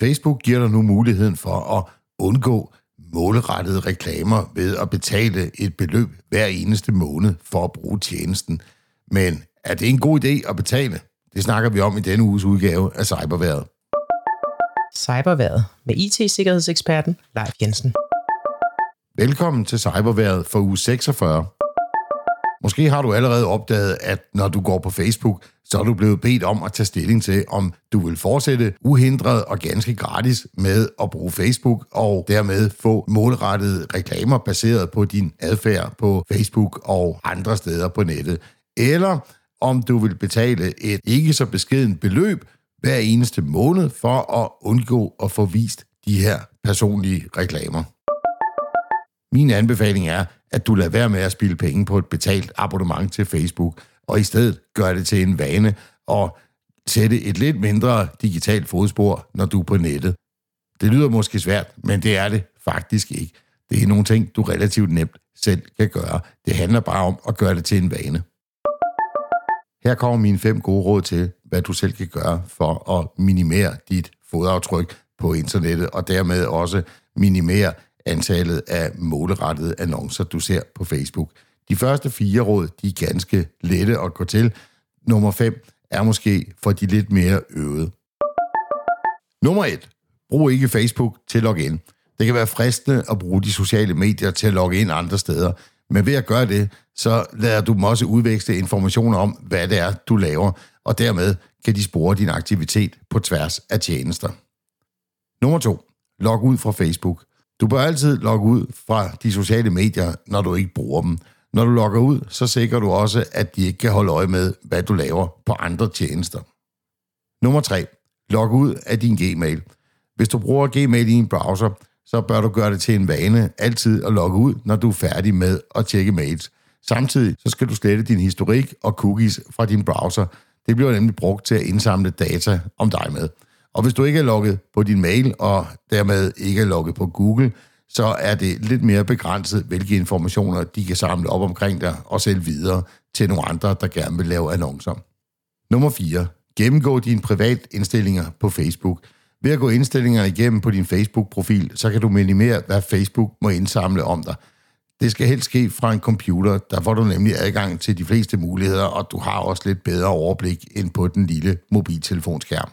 Facebook giver dig nu muligheden for at undgå målrettede reklamer ved at betale et beløb hver eneste måned for at bruge tjenesten. Men er det en god idé at betale? Det snakker vi om i denne uges udgave af Cyberværet. Cyberværet med IT-sikkerhedseksperten Leif Jensen. Velkommen til Cyberværet for uge 46. Måske har du allerede opdaget, at når du går på Facebook, så er du blevet bedt om at tage stilling til, om du vil fortsætte uhindret og ganske gratis med at bruge Facebook, og dermed få målrettede reklamer baseret på din adfærd på Facebook og andre steder på nettet. Eller om du vil betale et ikke så beskeden beløb hver eneste måned for at undgå at få vist de her personlige reklamer. Min anbefaling er, at du lader være med at spille penge på et betalt abonnement til Facebook, og i stedet gør det til en vane og sætte et lidt mindre digitalt fodspor, når du er på nettet. Det lyder måske svært, men det er det faktisk ikke. Det er nogle ting, du relativt nemt selv kan gøre. Det handler bare om at gøre det til en vane. Her kommer mine fem gode råd til, hvad du selv kan gøre for at minimere dit fodaftryk på internettet, og dermed også minimere antallet af målrettede annoncer, du ser på Facebook. De første fire råd, de er ganske lette at gå til. Nummer 5 er måske for de lidt mere øvede. Nummer 1. Brug ikke Facebook til at logge ind. Det kan være fristende at bruge de sociale medier til at logge ind andre steder, men ved at gøre det, så lader du dem også udveksle informationer om, hvad det er, du laver, og dermed kan de spore din aktivitet på tværs af tjenester. Nummer 2. Log ud fra Facebook. Du bør altid logge ud fra de sociale medier, når du ikke bruger dem. Når du logger ud, så sikrer du også, at de ikke kan holde øje med, hvad du laver på andre tjenester. Nummer 3. Log ud af din Gmail. Hvis du bruger Gmail i en browser, så bør du gøre det til en vane altid at logge ud, når du er færdig med at tjekke mails. Samtidig så skal du slette din historik og cookies fra din browser. Det bliver nemlig brugt til at indsamle data om dig med. Og hvis du ikke er logget på din mail, og dermed ikke er logget på Google, så er det lidt mere begrænset, hvilke informationer de kan samle op omkring dig og sælge videre til nogle andre, der gerne vil lave annoncer. Nummer 4. Gennemgå dine privatindstillinger på Facebook. Ved at gå indstillingerne igennem på din Facebook-profil, så kan du minimere, hvad Facebook må indsamle om dig. Det skal helst ske fra en computer, der får du nemlig adgang til de fleste muligheder, og du har også lidt bedre overblik end på den lille mobiltelefonskærm.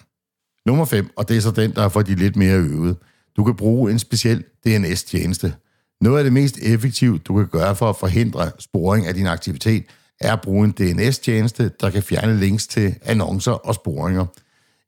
Nummer 5, og det er så den, der er for de lidt mere øvede. Du kan bruge en speciel DNS-tjeneste. Noget af det mest effektive, du kan gøre for at forhindre sporing af din aktivitet, er at bruge en DNS-tjeneste, der kan fjerne links til annoncer og sporinger.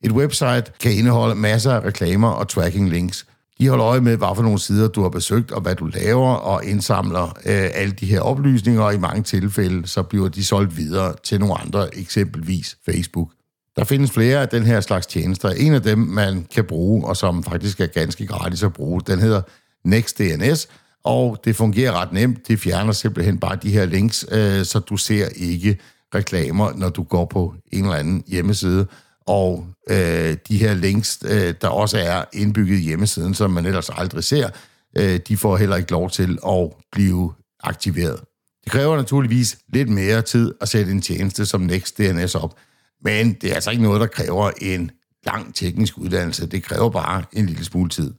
Et website kan indeholde masser af reklamer og tracking links. De holder øje med, hvad for nogle sider du har besøgt, og hvad du laver, og indsamler øh, alle de her oplysninger, og i mange tilfælde, så bliver de solgt videre til nogle andre, eksempelvis Facebook. Der findes flere af den her slags tjenester. En af dem, man kan bruge, og som faktisk er ganske gratis at bruge, den hedder NextDNS, og det fungerer ret nemt. Det fjerner simpelthen bare de her links, øh, så du ser ikke reklamer, når du går på en eller anden hjemmeside. Og øh, de her links, øh, der også er indbygget i hjemmesiden, som man ellers aldrig ser, øh, de får heller ikke lov til at blive aktiveret. Det kræver naturligvis lidt mere tid at sætte en tjeneste som NextDNS op, men det er altså ikke noget, der kræver en lang teknisk uddannelse. Det kræver bare en lille smule tid.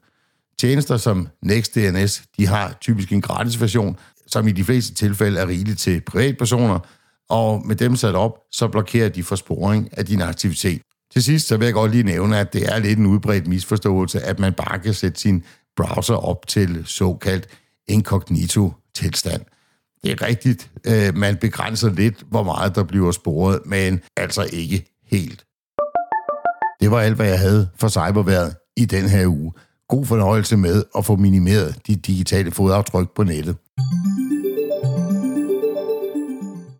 Tjenester som NextDNS, de har typisk en gratis version, som i de fleste tilfælde er rigeligt til privatpersoner, og med dem sat op, så blokerer de for sporing af din aktivitet. Til sidst så vil jeg godt lige nævne, at det er lidt en udbredt misforståelse, at man bare kan sætte sin browser op til såkaldt incognito-tilstand. Det er rigtigt, øh, man begrænser lidt, hvor meget der bliver sporet, men altså ikke helt. Det var alt, hvad jeg havde for cyberværet i den her uge. God fornøjelse med at få minimeret de digitale fodaftryk på nettet.